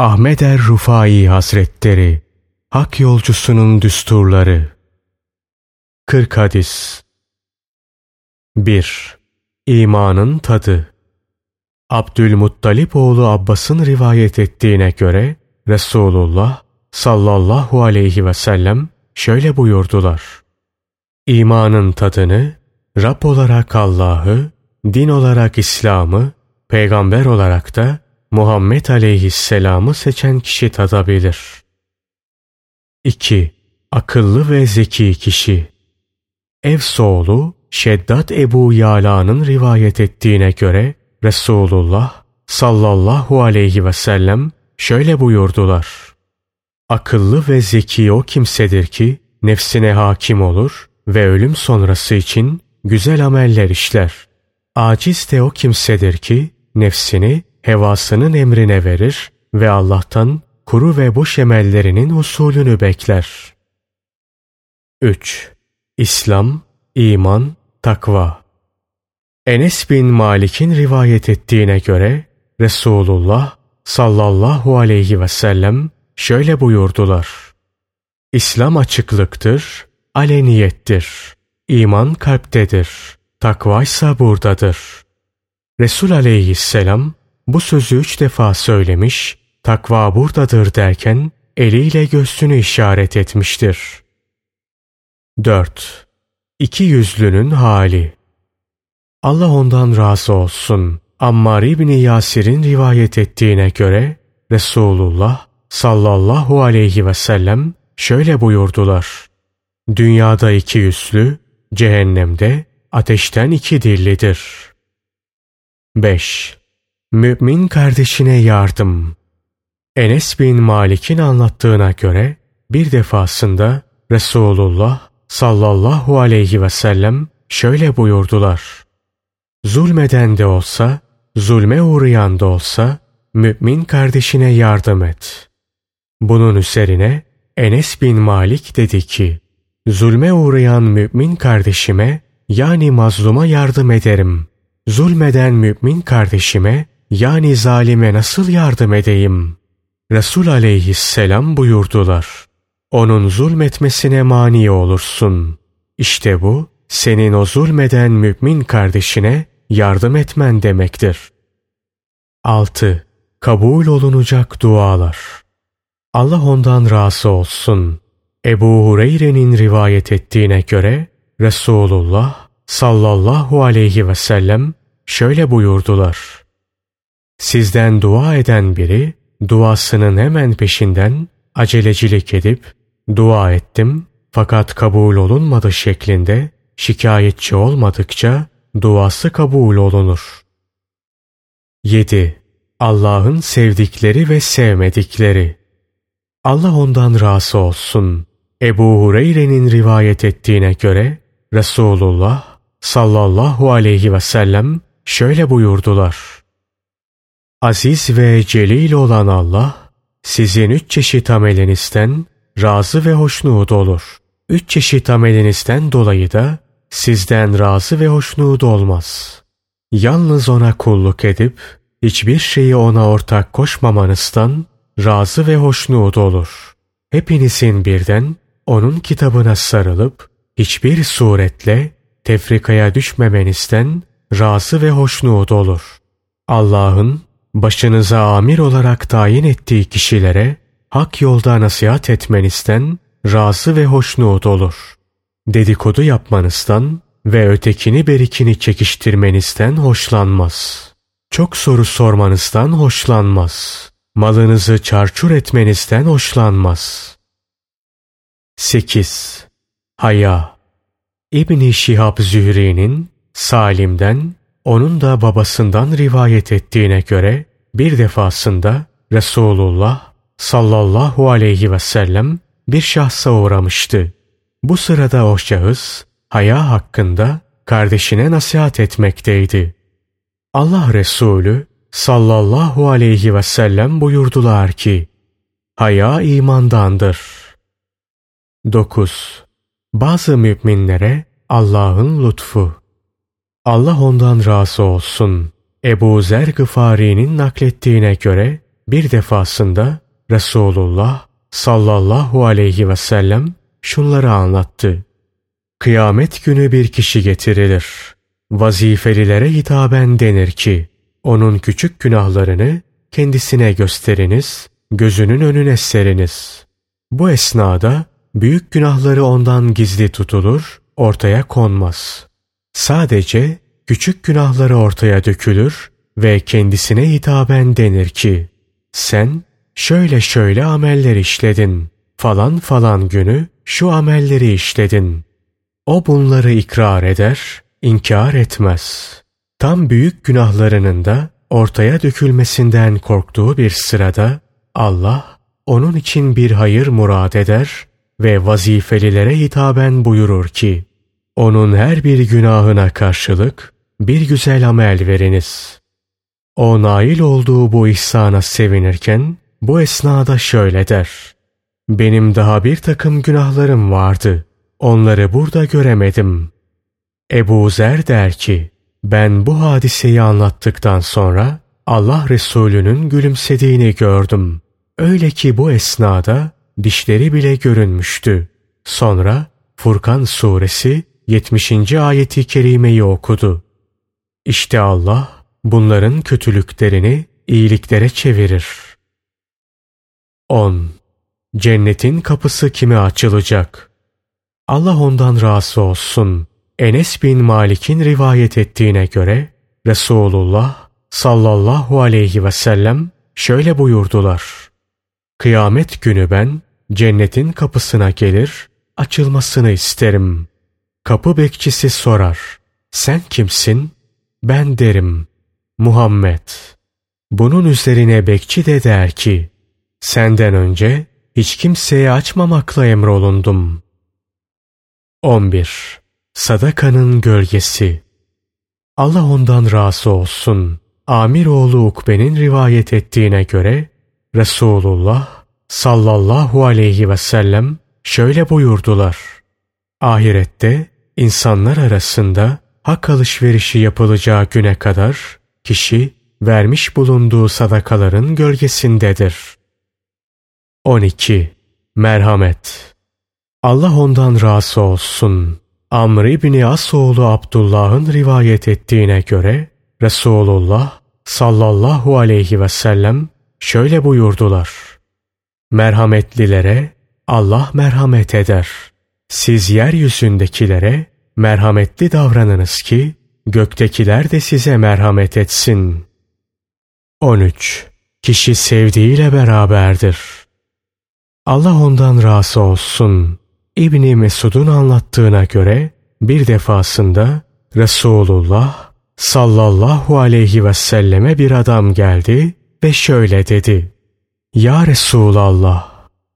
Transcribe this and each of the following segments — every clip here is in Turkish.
Ahmet er Rufai Hazretleri Hak Yolcusunun Düsturları 40 Hadis 1. İmanın Tadı Abdülmuttalip oğlu Abbas'ın rivayet ettiğine göre Resulullah sallallahu aleyhi ve sellem şöyle buyurdular. İmanın tadını Rab olarak Allah'ı, din olarak İslam'ı, peygamber olarak da Muhammed aleyhisselamı seçen kişi tadabilir. 2. Akıllı ve zeki kişi Evsoğlu Şeddat Ebu Yala'nın rivayet ettiğine göre Resulullah sallallahu aleyhi ve sellem şöyle buyurdular. Akıllı ve zeki o kimsedir ki nefsine hakim olur ve ölüm sonrası için güzel ameller işler. Aciz de o kimsedir ki nefsini hevasının emrine verir ve Allah'tan kuru ve boş emellerinin usulünü bekler. 3. İslam, iman, takva Enes bin Malik'in rivayet ettiğine göre Resulullah sallallahu aleyhi ve sellem şöyle buyurdular. İslam açıklıktır, aleniyettir. İman kalptedir. Takva ise buradadır. Resul aleyhisselam bu sözü üç defa söylemiş, takva buradadır derken eliyle göğsünü işaret etmiştir. 4. İki yüzlünün hali Allah ondan razı olsun. Ammar İbni Yasir'in rivayet ettiğine göre Resulullah sallallahu aleyhi ve sellem şöyle buyurdular. Dünyada iki yüzlü, cehennemde ateşten iki dillidir. 5. Mümin kardeşine yardım Enes bin Malik'in anlattığına göre bir defasında Resulullah sallallahu aleyhi ve sellem şöyle buyurdular. Zulmeden de olsa, zulme uğrayan da olsa mümin kardeşine yardım et. Bunun üzerine Enes bin Malik dedi ki, Zulme uğrayan mümin kardeşime yani mazluma yardım ederim. Zulmeden mümin kardeşime yani zalime nasıl yardım edeyim? Resul aleyhisselam buyurdular. Onun zulmetmesine mani olursun. İşte bu senin o zulmeden mümin kardeşine yardım etmen demektir. 6. Kabul olunacak dualar Allah ondan razı olsun. Ebu Hureyre'nin rivayet ettiğine göre Resulullah sallallahu aleyhi ve sellem şöyle buyurdular. Sizden dua eden biri duasının hemen peşinden acelecilik edip dua ettim fakat kabul olunmadı şeklinde şikayetçi olmadıkça duası kabul olunur. 7. Allah'ın sevdikleri ve sevmedikleri Allah ondan razı olsun. Ebu Hureyre'nin rivayet ettiğine göre Resulullah sallallahu aleyhi ve sellem şöyle buyurdular. Aziz ve celil olan Allah sizin üç çeşit amelinizden razı ve hoşnut olur. Üç çeşit amelinizden dolayı da sizden razı ve hoşnut olmaz. Yalnız ona kulluk edip hiçbir şeyi ona ortak koşmamanızdan razı ve hoşnut olur. Hepinizin birden onun kitabına sarılıp hiçbir suretle tefrikaya düşmemenizden razı ve hoşnut olur. Allah'ın başınıza amir olarak tayin ettiği kişilere hak yolda nasihat etmenizden razı ve hoşnut olur. Dedikodu yapmanızdan ve ötekini berikini çekiştirmenizden hoşlanmaz. Çok soru sormanızdan hoşlanmaz. Malınızı çarçur etmenizden hoşlanmaz. 8. Haya İbni Şihab Zühri'nin Salim'den onun da babasından rivayet ettiğine göre bir defasında Resulullah sallallahu aleyhi ve sellem bir şahsa uğramıştı. Bu sırada o şahıs haya hakkında kardeşine nasihat etmekteydi. Allah Resulü sallallahu aleyhi ve sellem buyurdular ki, Haya imandandır. 9. Bazı müminlere Allah'ın lütfu. Allah ondan razı olsun. Ebu Zer Gıfari'nin naklettiğine göre Bir defasında Resulullah sallallahu aleyhi ve sellem şunları anlattı. Kıyamet günü bir kişi getirilir. Vazifelilere hitaben denir ki, onun küçük günahlarını kendisine gösteriniz, gözünün önüne seriniz. Bu esnada büyük günahları ondan gizli tutulur, ortaya konmaz. Sadece küçük günahları ortaya dökülür ve kendisine hitaben denir ki, sen şöyle şöyle ameller işledin, falan falan günü şu amelleri işledin. O bunları ikrar eder, inkar etmez. Tam büyük günahlarının da ortaya dökülmesinden korktuğu bir sırada Allah onun için bir hayır murad eder ve vazifelilere hitaben buyurur ki, onun her bir günahına karşılık bir güzel amel veriniz. O nail olduğu bu ihsana sevinirken bu esnada şöyle der. Benim daha bir takım günahlarım vardı. Onları burada göremedim. Ebu Zer der ki, ben bu hadiseyi anlattıktan sonra Allah Resulü'nün gülümsediğini gördüm. Öyle ki bu esnada dişleri bile görünmüştü. Sonra Furkan suresi 70. ayeti kerimeyi okudu. İşte Allah bunların kötülüklerini iyiliklere çevirir. 10. Cennetin kapısı kime açılacak? Allah ondan razı olsun. Enes bin Malik'in rivayet ettiğine göre Resulullah sallallahu aleyhi ve sellem şöyle buyurdular. Kıyamet günü ben cennetin kapısına gelir, açılmasını isterim. Kapı bekçisi sorar. Sen kimsin? Ben derim. Muhammed. Bunun üzerine bekçi de der ki, senden önce hiç kimseye açmamakla emrolundum. 11. Sadakanın gölgesi Allah ondan razı olsun. Amir oğlu Ukbe'nin rivayet ettiğine göre Resulullah sallallahu aleyhi ve sellem şöyle buyurdular. Ahirette insanlar arasında hak alışverişi yapılacağı güne kadar kişi vermiş bulunduğu sadakaların gölgesindedir. 12. Merhamet Allah ondan razı olsun. Amr İbni Asoğlu Abdullah'ın rivayet ettiğine göre Resulullah sallallahu aleyhi ve sellem şöyle buyurdular. Merhametlilere Allah merhamet eder. Siz yeryüzündekilere merhametli davranınız ki göktekiler de size merhamet etsin. 13. Kişi sevdiğiyle beraberdir. Allah ondan razı olsun. İbni Mesud'un anlattığına göre bir defasında Resulullah sallallahu aleyhi ve selleme bir adam geldi ve şöyle dedi. Ya Resulallah,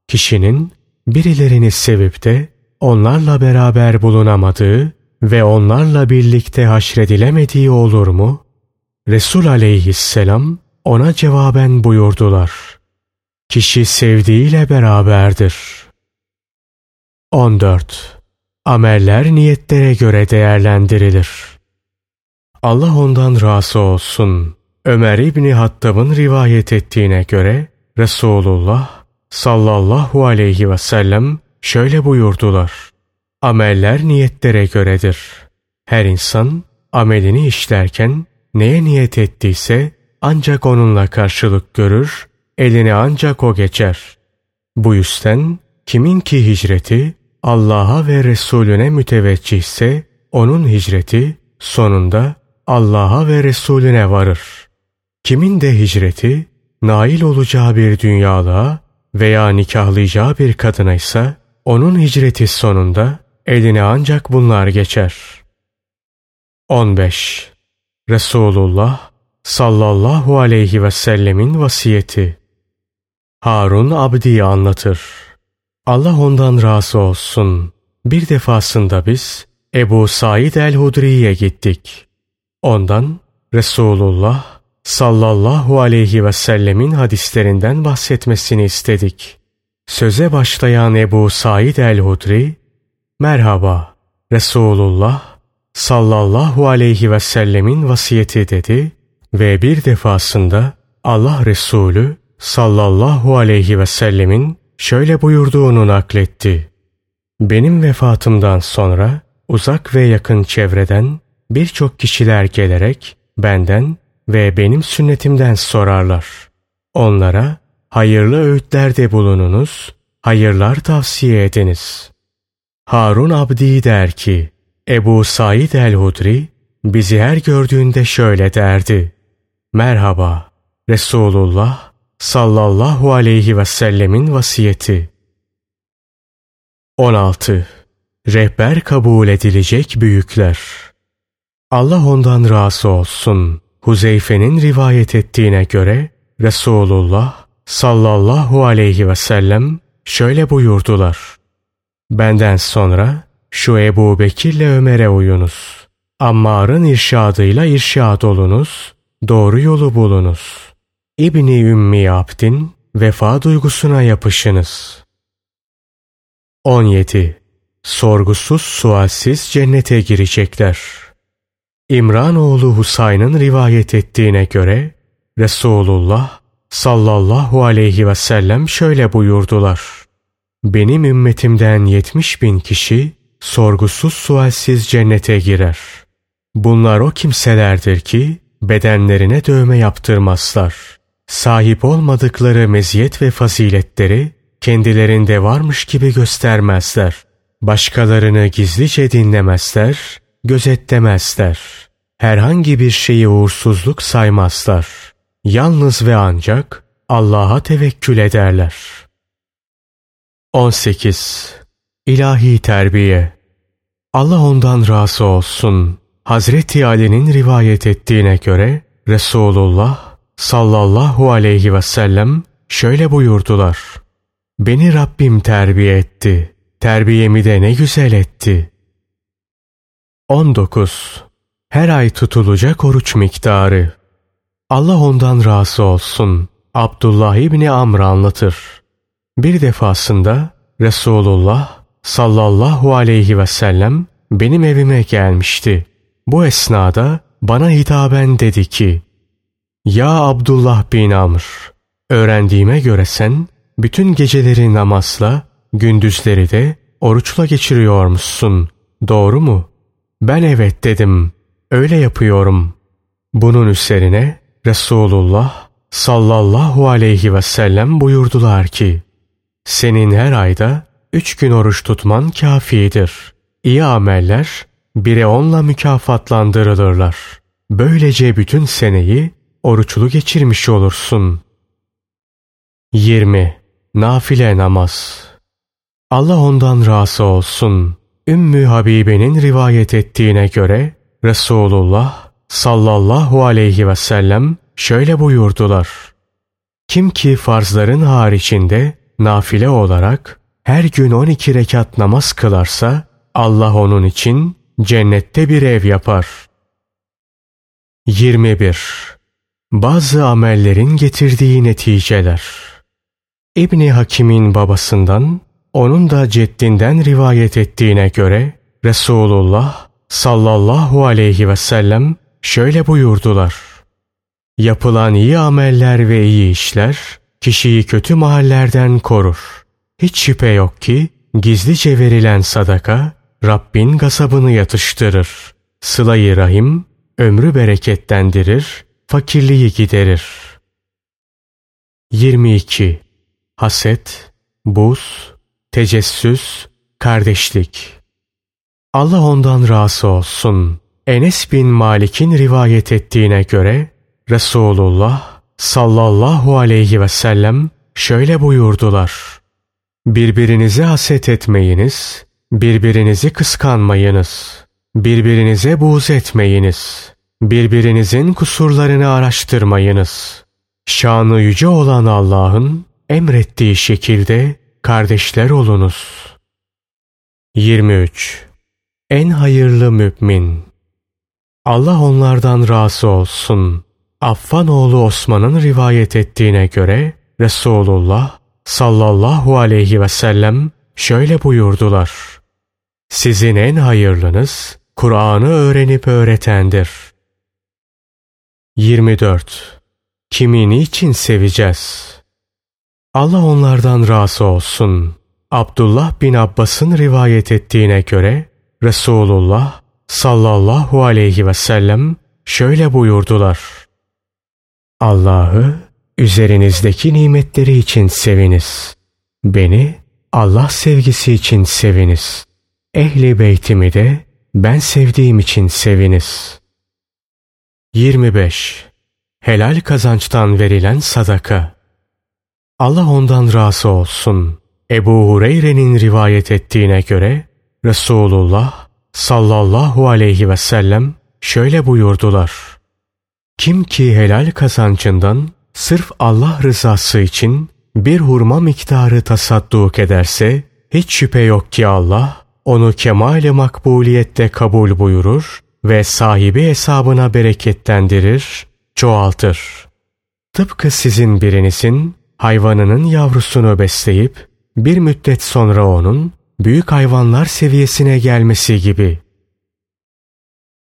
kişinin birilerini sevip de onlarla beraber bulunamadığı ve onlarla birlikte haşredilemediği olur mu? Resul aleyhisselam ona cevaben buyurdular. Kişi sevdiğiyle beraberdir. 14. Ameller niyetlere göre değerlendirilir. Allah ondan razı olsun. Ömer İbni Hattab'ın rivayet ettiğine göre Resulullah sallallahu aleyhi ve sellem şöyle buyurdular. Ameller niyetlere göredir. Her insan amelini işlerken neye niyet ettiyse ancak onunla karşılık görür, eline ancak o geçer. Bu yüzden kimin ki hicreti Allah'a ve Resulüne müteveccihse onun hicreti sonunda Allah'a ve Resulüne varır. Kimin de hicreti nail olacağı bir dünyalığa veya nikahlayacağı bir kadına ise onun hicreti sonunda eline ancak bunlar geçer. 15. Resulullah sallallahu aleyhi ve sellemin vasiyeti Harun Abdi anlatır. Allah ondan razı olsun. Bir defasında biz Ebu Said el-Hudri'ye gittik. Ondan Resulullah sallallahu aleyhi ve sellemin hadislerinden bahsetmesini istedik. Söze başlayan Ebu Said el-Hudri, Merhaba, Resulullah sallallahu aleyhi ve sellemin vasiyeti dedi ve bir defasında Allah Resulü sallallahu aleyhi ve sellemin şöyle buyurduğunu nakletti. Benim vefatımdan sonra uzak ve yakın çevreden birçok kişiler gelerek benden ve benim sünnetimden sorarlar. Onlara hayırlı öğütlerde bulununuz, hayırlar tavsiye ediniz. Harun Abdi der ki, Ebu Said el-Hudri bizi her gördüğünde şöyle derdi. Merhaba, Resulullah sallallahu aleyhi ve sellemin vasiyeti. 16. Rehber kabul edilecek büyükler. Allah ondan razı olsun. Huzeyfe'nin rivayet ettiğine göre Resulullah sallallahu aleyhi ve sellem şöyle buyurdular. Benden sonra şu Ebu Bekir'le Ömer'e uyunuz. Ammar'ın irşadıyla irşad olunuz, doğru yolu bulunuz. İbni Ümmi Abdin vefa duygusuna yapışınız. 17. Sorgusuz sualsiz cennete girecekler. İmranoğlu Husayn'ın rivayet ettiğine göre Resulullah sallallahu aleyhi ve sellem şöyle buyurdular. Benim ümmetimden yetmiş bin kişi sorgusuz sualsiz cennete girer. Bunlar o kimselerdir ki bedenlerine dövme yaptırmazlar. Sahip olmadıkları meziyet ve faziletleri kendilerinde varmış gibi göstermezler. Başkalarını gizlice dinlemezler, gözetlemezler. Herhangi bir şeyi uğursuzluk saymazlar. Yalnız ve ancak Allah'a tevekkül ederler. 18. İlahi Terbiye Allah ondan razı olsun. Hazreti Ali'nin rivayet ettiğine göre Resulullah sallallahu aleyhi ve sellem şöyle buyurdular. Beni Rabbim terbiye etti. Terbiyemi de ne güzel etti. 19. Her ay tutulacak oruç miktarı. Allah ondan razı olsun. Abdullah İbni Amr anlatır. Bir defasında Resulullah sallallahu aleyhi ve sellem benim evime gelmişti. Bu esnada bana hitaben dedi ki, Ya Abdullah bin Amr, öğrendiğime göre sen bütün geceleri namazla, gündüzleri de oruçla geçiriyormuşsun. Doğru mu? Ben evet dedim. Öyle yapıyorum. Bunun üzerine Resulullah sallallahu aleyhi ve sellem buyurdular ki, senin her ayda üç gün oruç tutman kafidir. İyi ameller bire onla mükafatlandırılırlar. Böylece bütün seneyi oruçlu geçirmiş olursun. 20. Nafile namaz Allah ondan razı olsun. Ümmü Habibe'nin rivayet ettiğine göre Resulullah sallallahu aleyhi ve sellem şöyle buyurdular. Kim ki farzların haricinde nafile olarak her gün 12 rekat namaz kılarsa Allah onun için cennette bir ev yapar. 21. Bazı amellerin getirdiği neticeler İbni Hakim'in babasından, onun da ceddinden rivayet ettiğine göre Resulullah sallallahu aleyhi ve sellem şöyle buyurdular. Yapılan iyi ameller ve iyi işler kişiyi kötü mahallerden korur. Hiç şüphe yok ki gizlice verilen sadaka Rabbin gasabını yatıştırır. Sıla-i rahim ömrü bereketlendirir, fakirliği giderir. 22. Haset, buz, tecessüs, kardeşlik. Allah ondan razı olsun. Enes bin Malik'in rivayet ettiğine göre Resulullah sallallahu aleyhi ve sellem şöyle buyurdular. Birbirinize haset etmeyiniz, birbirinizi kıskanmayınız, birbirinize buğz etmeyiniz, birbirinizin kusurlarını araştırmayınız. Şanı yüce olan Allah'ın emrettiği şekilde kardeşler olunuz. 23. En hayırlı mümin Allah onlardan razı olsun. Affan oğlu Osman'ın rivayet ettiğine göre Resulullah sallallahu aleyhi ve sellem şöyle buyurdular. Sizin en hayırlınız Kur'an'ı öğrenip öğretendir. 24. Kimi niçin seveceğiz? Allah onlardan razı olsun. Abdullah bin Abbas'ın rivayet ettiğine göre Resulullah sallallahu aleyhi ve sellem şöyle buyurdular. Allah'ı üzerinizdeki nimetleri için seviniz. Beni Allah sevgisi için seviniz. Ehli beytimi de ben sevdiğim için seviniz. 25. Helal kazançtan verilen sadaka. Allah ondan razı olsun. Ebu Hureyre'nin rivayet ettiğine göre Resulullah sallallahu aleyhi ve sellem şöyle buyurdular. Kim ki helal kazancından sırf Allah rızası için bir hurma miktarı tasadduk ederse hiç şüphe yok ki Allah onu kemal-i makbuliyette kabul buyurur ve sahibi hesabına bereketlendirir, çoğaltır. Tıpkı sizin birinizin hayvanının yavrusunu besleyip bir müddet sonra onun büyük hayvanlar seviyesine gelmesi gibi.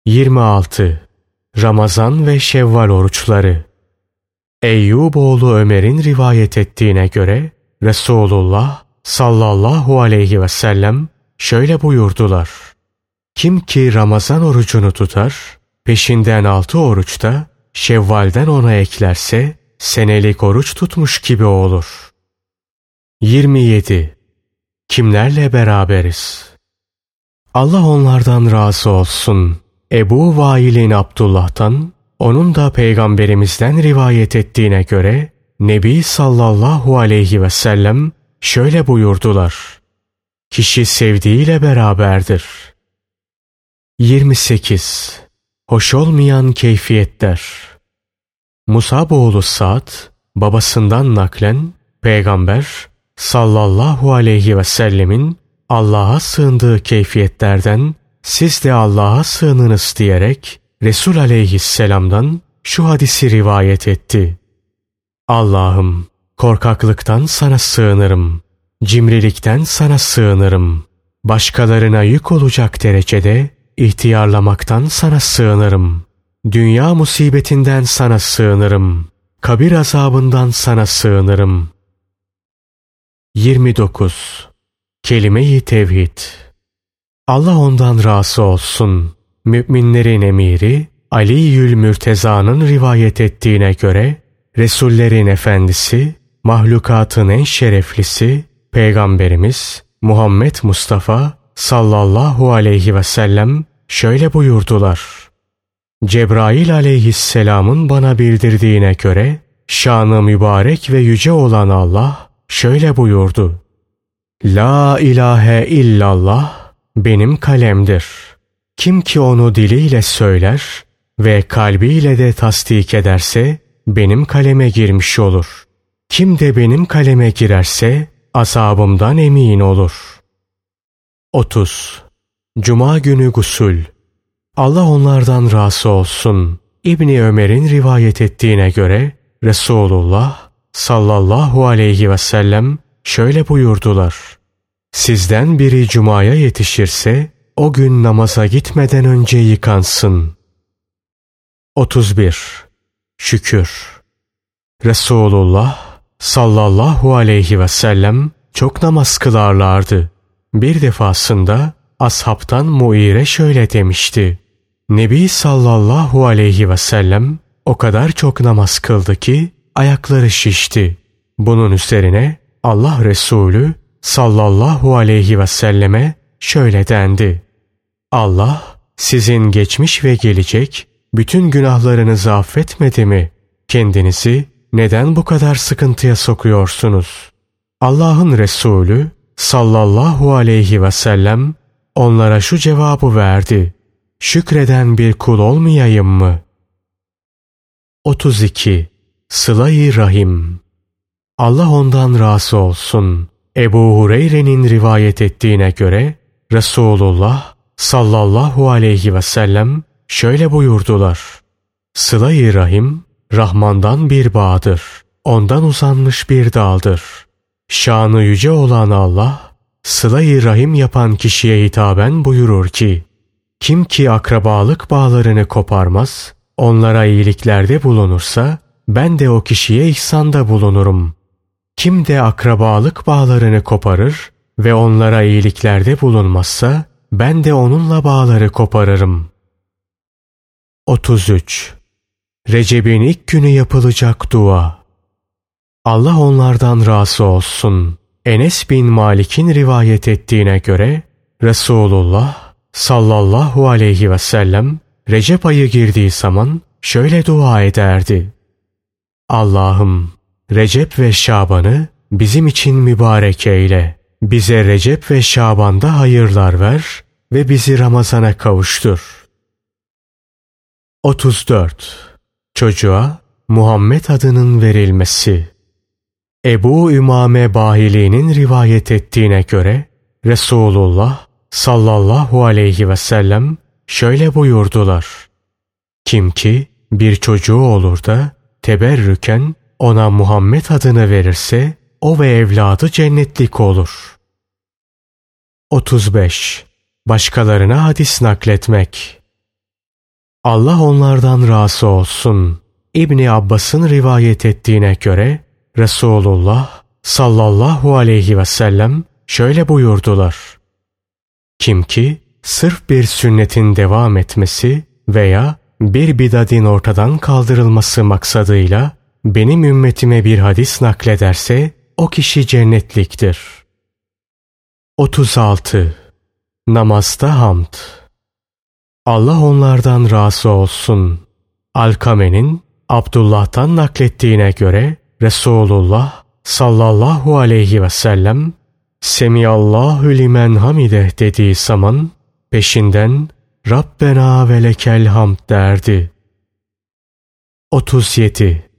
26. Ramazan ve Şevval oruçları Eyyub oğlu Ömer'in rivayet ettiğine göre Resulullah sallallahu aleyhi ve sellem şöyle buyurdular. Kim ki Ramazan orucunu tutar, peşinden altı oruçta Şevval'den ona eklerse senelik oruç tutmuş gibi olur. 27. Kimlerle beraberiz? Allah onlardan razı olsun. Ebu Vail'in Abdullah'tan, onun da peygamberimizden rivayet ettiğine göre Nebi sallallahu aleyhi ve sellem şöyle buyurdular. Kişi sevdiğiyle beraberdir. 28. Hoş olmayan keyfiyetler Musab oğlu Sa'd babasından naklen peygamber sallallahu aleyhi ve sellemin Allah'a sığındığı keyfiyetlerden siz de Allah'a sığınınız diyerek Resul aleyhisselamdan şu hadisi rivayet etti. Allah'ım korkaklıktan sana sığınırım. Cimrilikten sana sığınırım. Başkalarına yük olacak derecede ihtiyarlamaktan sana sığınırım. Dünya musibetinden sana sığınırım. Kabir azabından sana sığınırım. 29. Kelime-i Tevhid Allah ondan razı olsun. Müminlerin emiri Ali Yül Mürteza'nın rivayet ettiğine göre Resullerin efendisi, mahlukatın en şereflisi, Peygamberimiz Muhammed Mustafa sallallahu aleyhi ve sellem şöyle buyurdular. Cebrail aleyhisselamın bana bildirdiğine göre şanı mübarek ve yüce olan Allah şöyle buyurdu. La ilahe illallah benim kalemdir. Kim ki onu diliyle söyler ve kalbiyle de tasdik ederse benim kaleme girmiş olur. Kim de benim kaleme girerse azabımdan emin olur. 30. Cuma günü gusül Allah onlardan razı olsun. İbni Ömer'in rivayet ettiğine göre Resulullah sallallahu aleyhi ve sellem şöyle buyurdular. Sizden biri cumaya yetişirse o gün namaza gitmeden önce yıkansın. 31. Şükür Resulullah sallallahu aleyhi ve sellem çok namaz kılarlardı. Bir defasında ashabtan Muire şöyle demişti. Nebi sallallahu aleyhi ve sellem o kadar çok namaz kıldı ki ayakları şişti. Bunun üzerine Allah Resulü sallallahu aleyhi ve selleme şöyle dendi. Allah sizin geçmiş ve gelecek bütün günahlarınızı affetmedi mi? Kendinizi neden bu kadar sıkıntıya sokuyorsunuz? Allah'ın Resulü sallallahu aleyhi ve sellem onlara şu cevabı verdi. Şükreden bir kul olmayayım mı? 32. Sıla-i Rahim Allah ondan razı olsun. Ebu Hureyre'nin rivayet ettiğine göre Resulullah sallallahu aleyhi ve sellem şöyle buyurdular. Sıla-i Rahim Rahman'dan bir bağdır. Ondan uzanmış bir daldır. Şanı yüce olan Allah sıla-i rahim yapan kişiye hitaben buyurur ki kim ki akrabalık bağlarını koparmaz, onlara iyiliklerde bulunursa ben de o kişiye ihsanda bulunurum. Kim de akrabalık bağlarını koparır ve onlara iyiliklerde bulunmazsa ben de onunla bağları koparırım. 33. Recep'in ilk günü yapılacak dua. Allah onlardan razı olsun. Enes bin Malik'in rivayet ettiğine göre Resulullah sallallahu aleyhi ve sellem Recep ayı girdiği zaman şöyle dua ederdi. Allah'ım Recep ve Şaban'ı bizim için mübarek eyle. Bize Recep ve Şaban'da hayırlar ver ve bizi Ramazan'a kavuştur. 34. Çocuğa Muhammed adının verilmesi Ebu Ümame Bahili'nin rivayet ettiğine göre Resulullah sallallahu aleyhi ve sellem şöyle buyurdular. Kim ki bir çocuğu olur da teberrüken ona Muhammed adını verirse o ve evladı cennetlik olur. 35. Başkalarına hadis nakletmek Allah onlardan razı olsun. İbni Abbas'ın rivayet ettiğine göre Resulullah sallallahu aleyhi ve sellem şöyle buyurdular. Kim ki sırf bir sünnetin devam etmesi veya bir bidadin ortadan kaldırılması maksadıyla benim ümmetime bir hadis naklederse o kişi cennetliktir. 36. Namazda hamd Allah onlardan razı olsun. Alkame'nin Abdullah'tan naklettiğine göre Resulullah sallallahu aleyhi ve sellem Semiyallahu limen hamide dediği zaman peşinden Rabbena ve lekel hamd derdi. 37.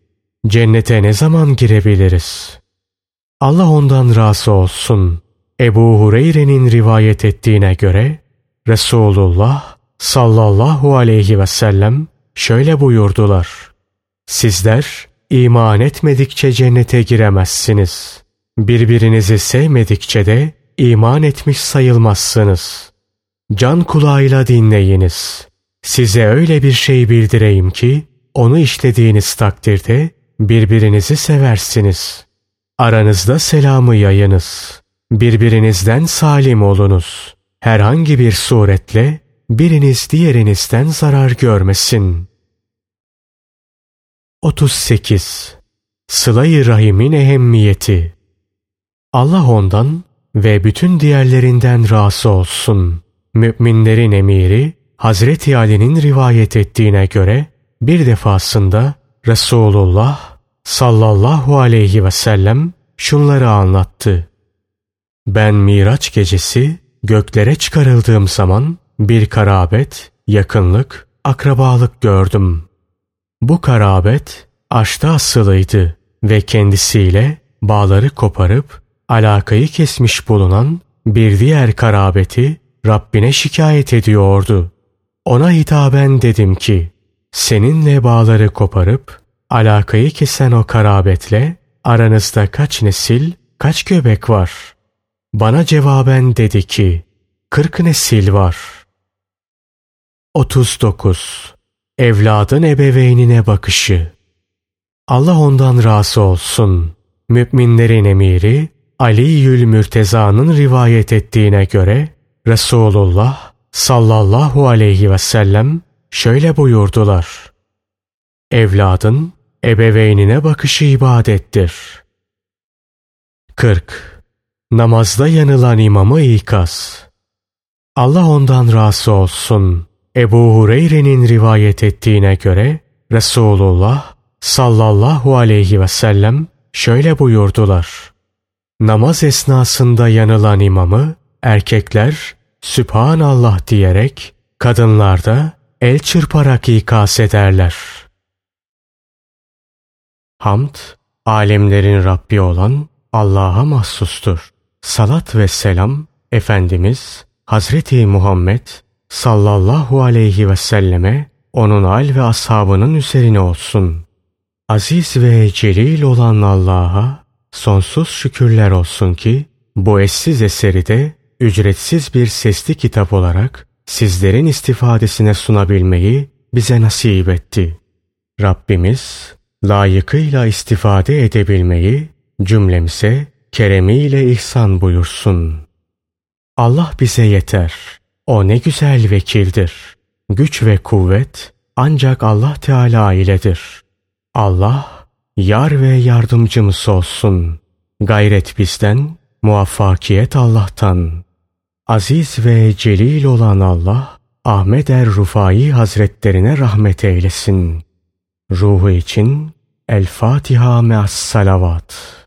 Cennete ne zaman girebiliriz? Allah ondan razı olsun. Ebu Hureyre'nin rivayet ettiğine göre Resulullah sallallahu aleyhi ve sellem şöyle buyurdular. Sizler iman etmedikçe cennete giremezsiniz. Birbirinizi sevmedikçe de iman etmiş sayılmazsınız. Can kulağıyla dinleyiniz. Size öyle bir şey bildireyim ki onu işlediğiniz takdirde birbirinizi seversiniz. Aranızda selamı yayınız. Birbirinizden salim olunuz. Herhangi bir suretle biriniz diğerinizden zarar görmesin. 38. Sıla-i Rahim'in ehemmiyeti Allah ondan ve bütün diğerlerinden razı olsun. Müminlerin emiri Hazreti Ali'nin rivayet ettiğine göre bir defasında Resulullah sallallahu aleyhi ve sellem şunları anlattı. Ben Miraç gecesi göklere çıkarıldığım zaman bir karabet, yakınlık, akrabalık gördüm. Bu karabet aşta asılıydı ve kendisiyle bağları koparıp alakayı kesmiş bulunan bir diğer karabeti Rabbine şikayet ediyordu. Ona hitaben dedim ki, seninle bağları koparıp alakayı kesen o karabetle aranızda kaç nesil, kaç göbek var? Bana cevaben dedi ki, kırk nesil var.'' 39. Evladın ebeveynine bakışı Allah ondan razı olsun. Müminlerin emiri Ali Yül Mürteza'nın rivayet ettiğine göre Resulullah sallallahu aleyhi ve sellem şöyle buyurdular. Evladın ebeveynine bakışı ibadettir. 40. Namazda yanılan imamı ikaz. Allah ondan razı olsun. Ebu Hureyre'nin rivayet ettiğine göre Resulullah sallallahu aleyhi ve sellem şöyle buyurdular. Namaz esnasında yanılan imamı erkekler Sübhanallah diyerek kadınlar da el çırparak ikaz ederler. Hamd, alemlerin Rabbi olan Allah'a mahsustur. Salat ve selam Efendimiz Hazreti Muhammed sallallahu aleyhi ve selleme onun al ve ashabının üzerine olsun. Aziz ve celil olan Allah'a sonsuz şükürler olsun ki bu eşsiz eseri de ücretsiz bir sesli kitap olarak sizlerin istifadesine sunabilmeyi bize nasip etti. Rabbimiz layıkıyla istifade edebilmeyi cümlemize keremiyle ihsan buyursun. Allah bize yeter. O ne güzel vekildir. Güç ve kuvvet ancak Allah Teala iledir. Allah yar ve yardımcımız olsun. Gayret bizden, muvaffakiyet Allah'tan. Aziz ve celil olan Allah, Ahmet er Rufai Hazretlerine rahmet eylesin. Ruhu için El Fatiha me'as salavat.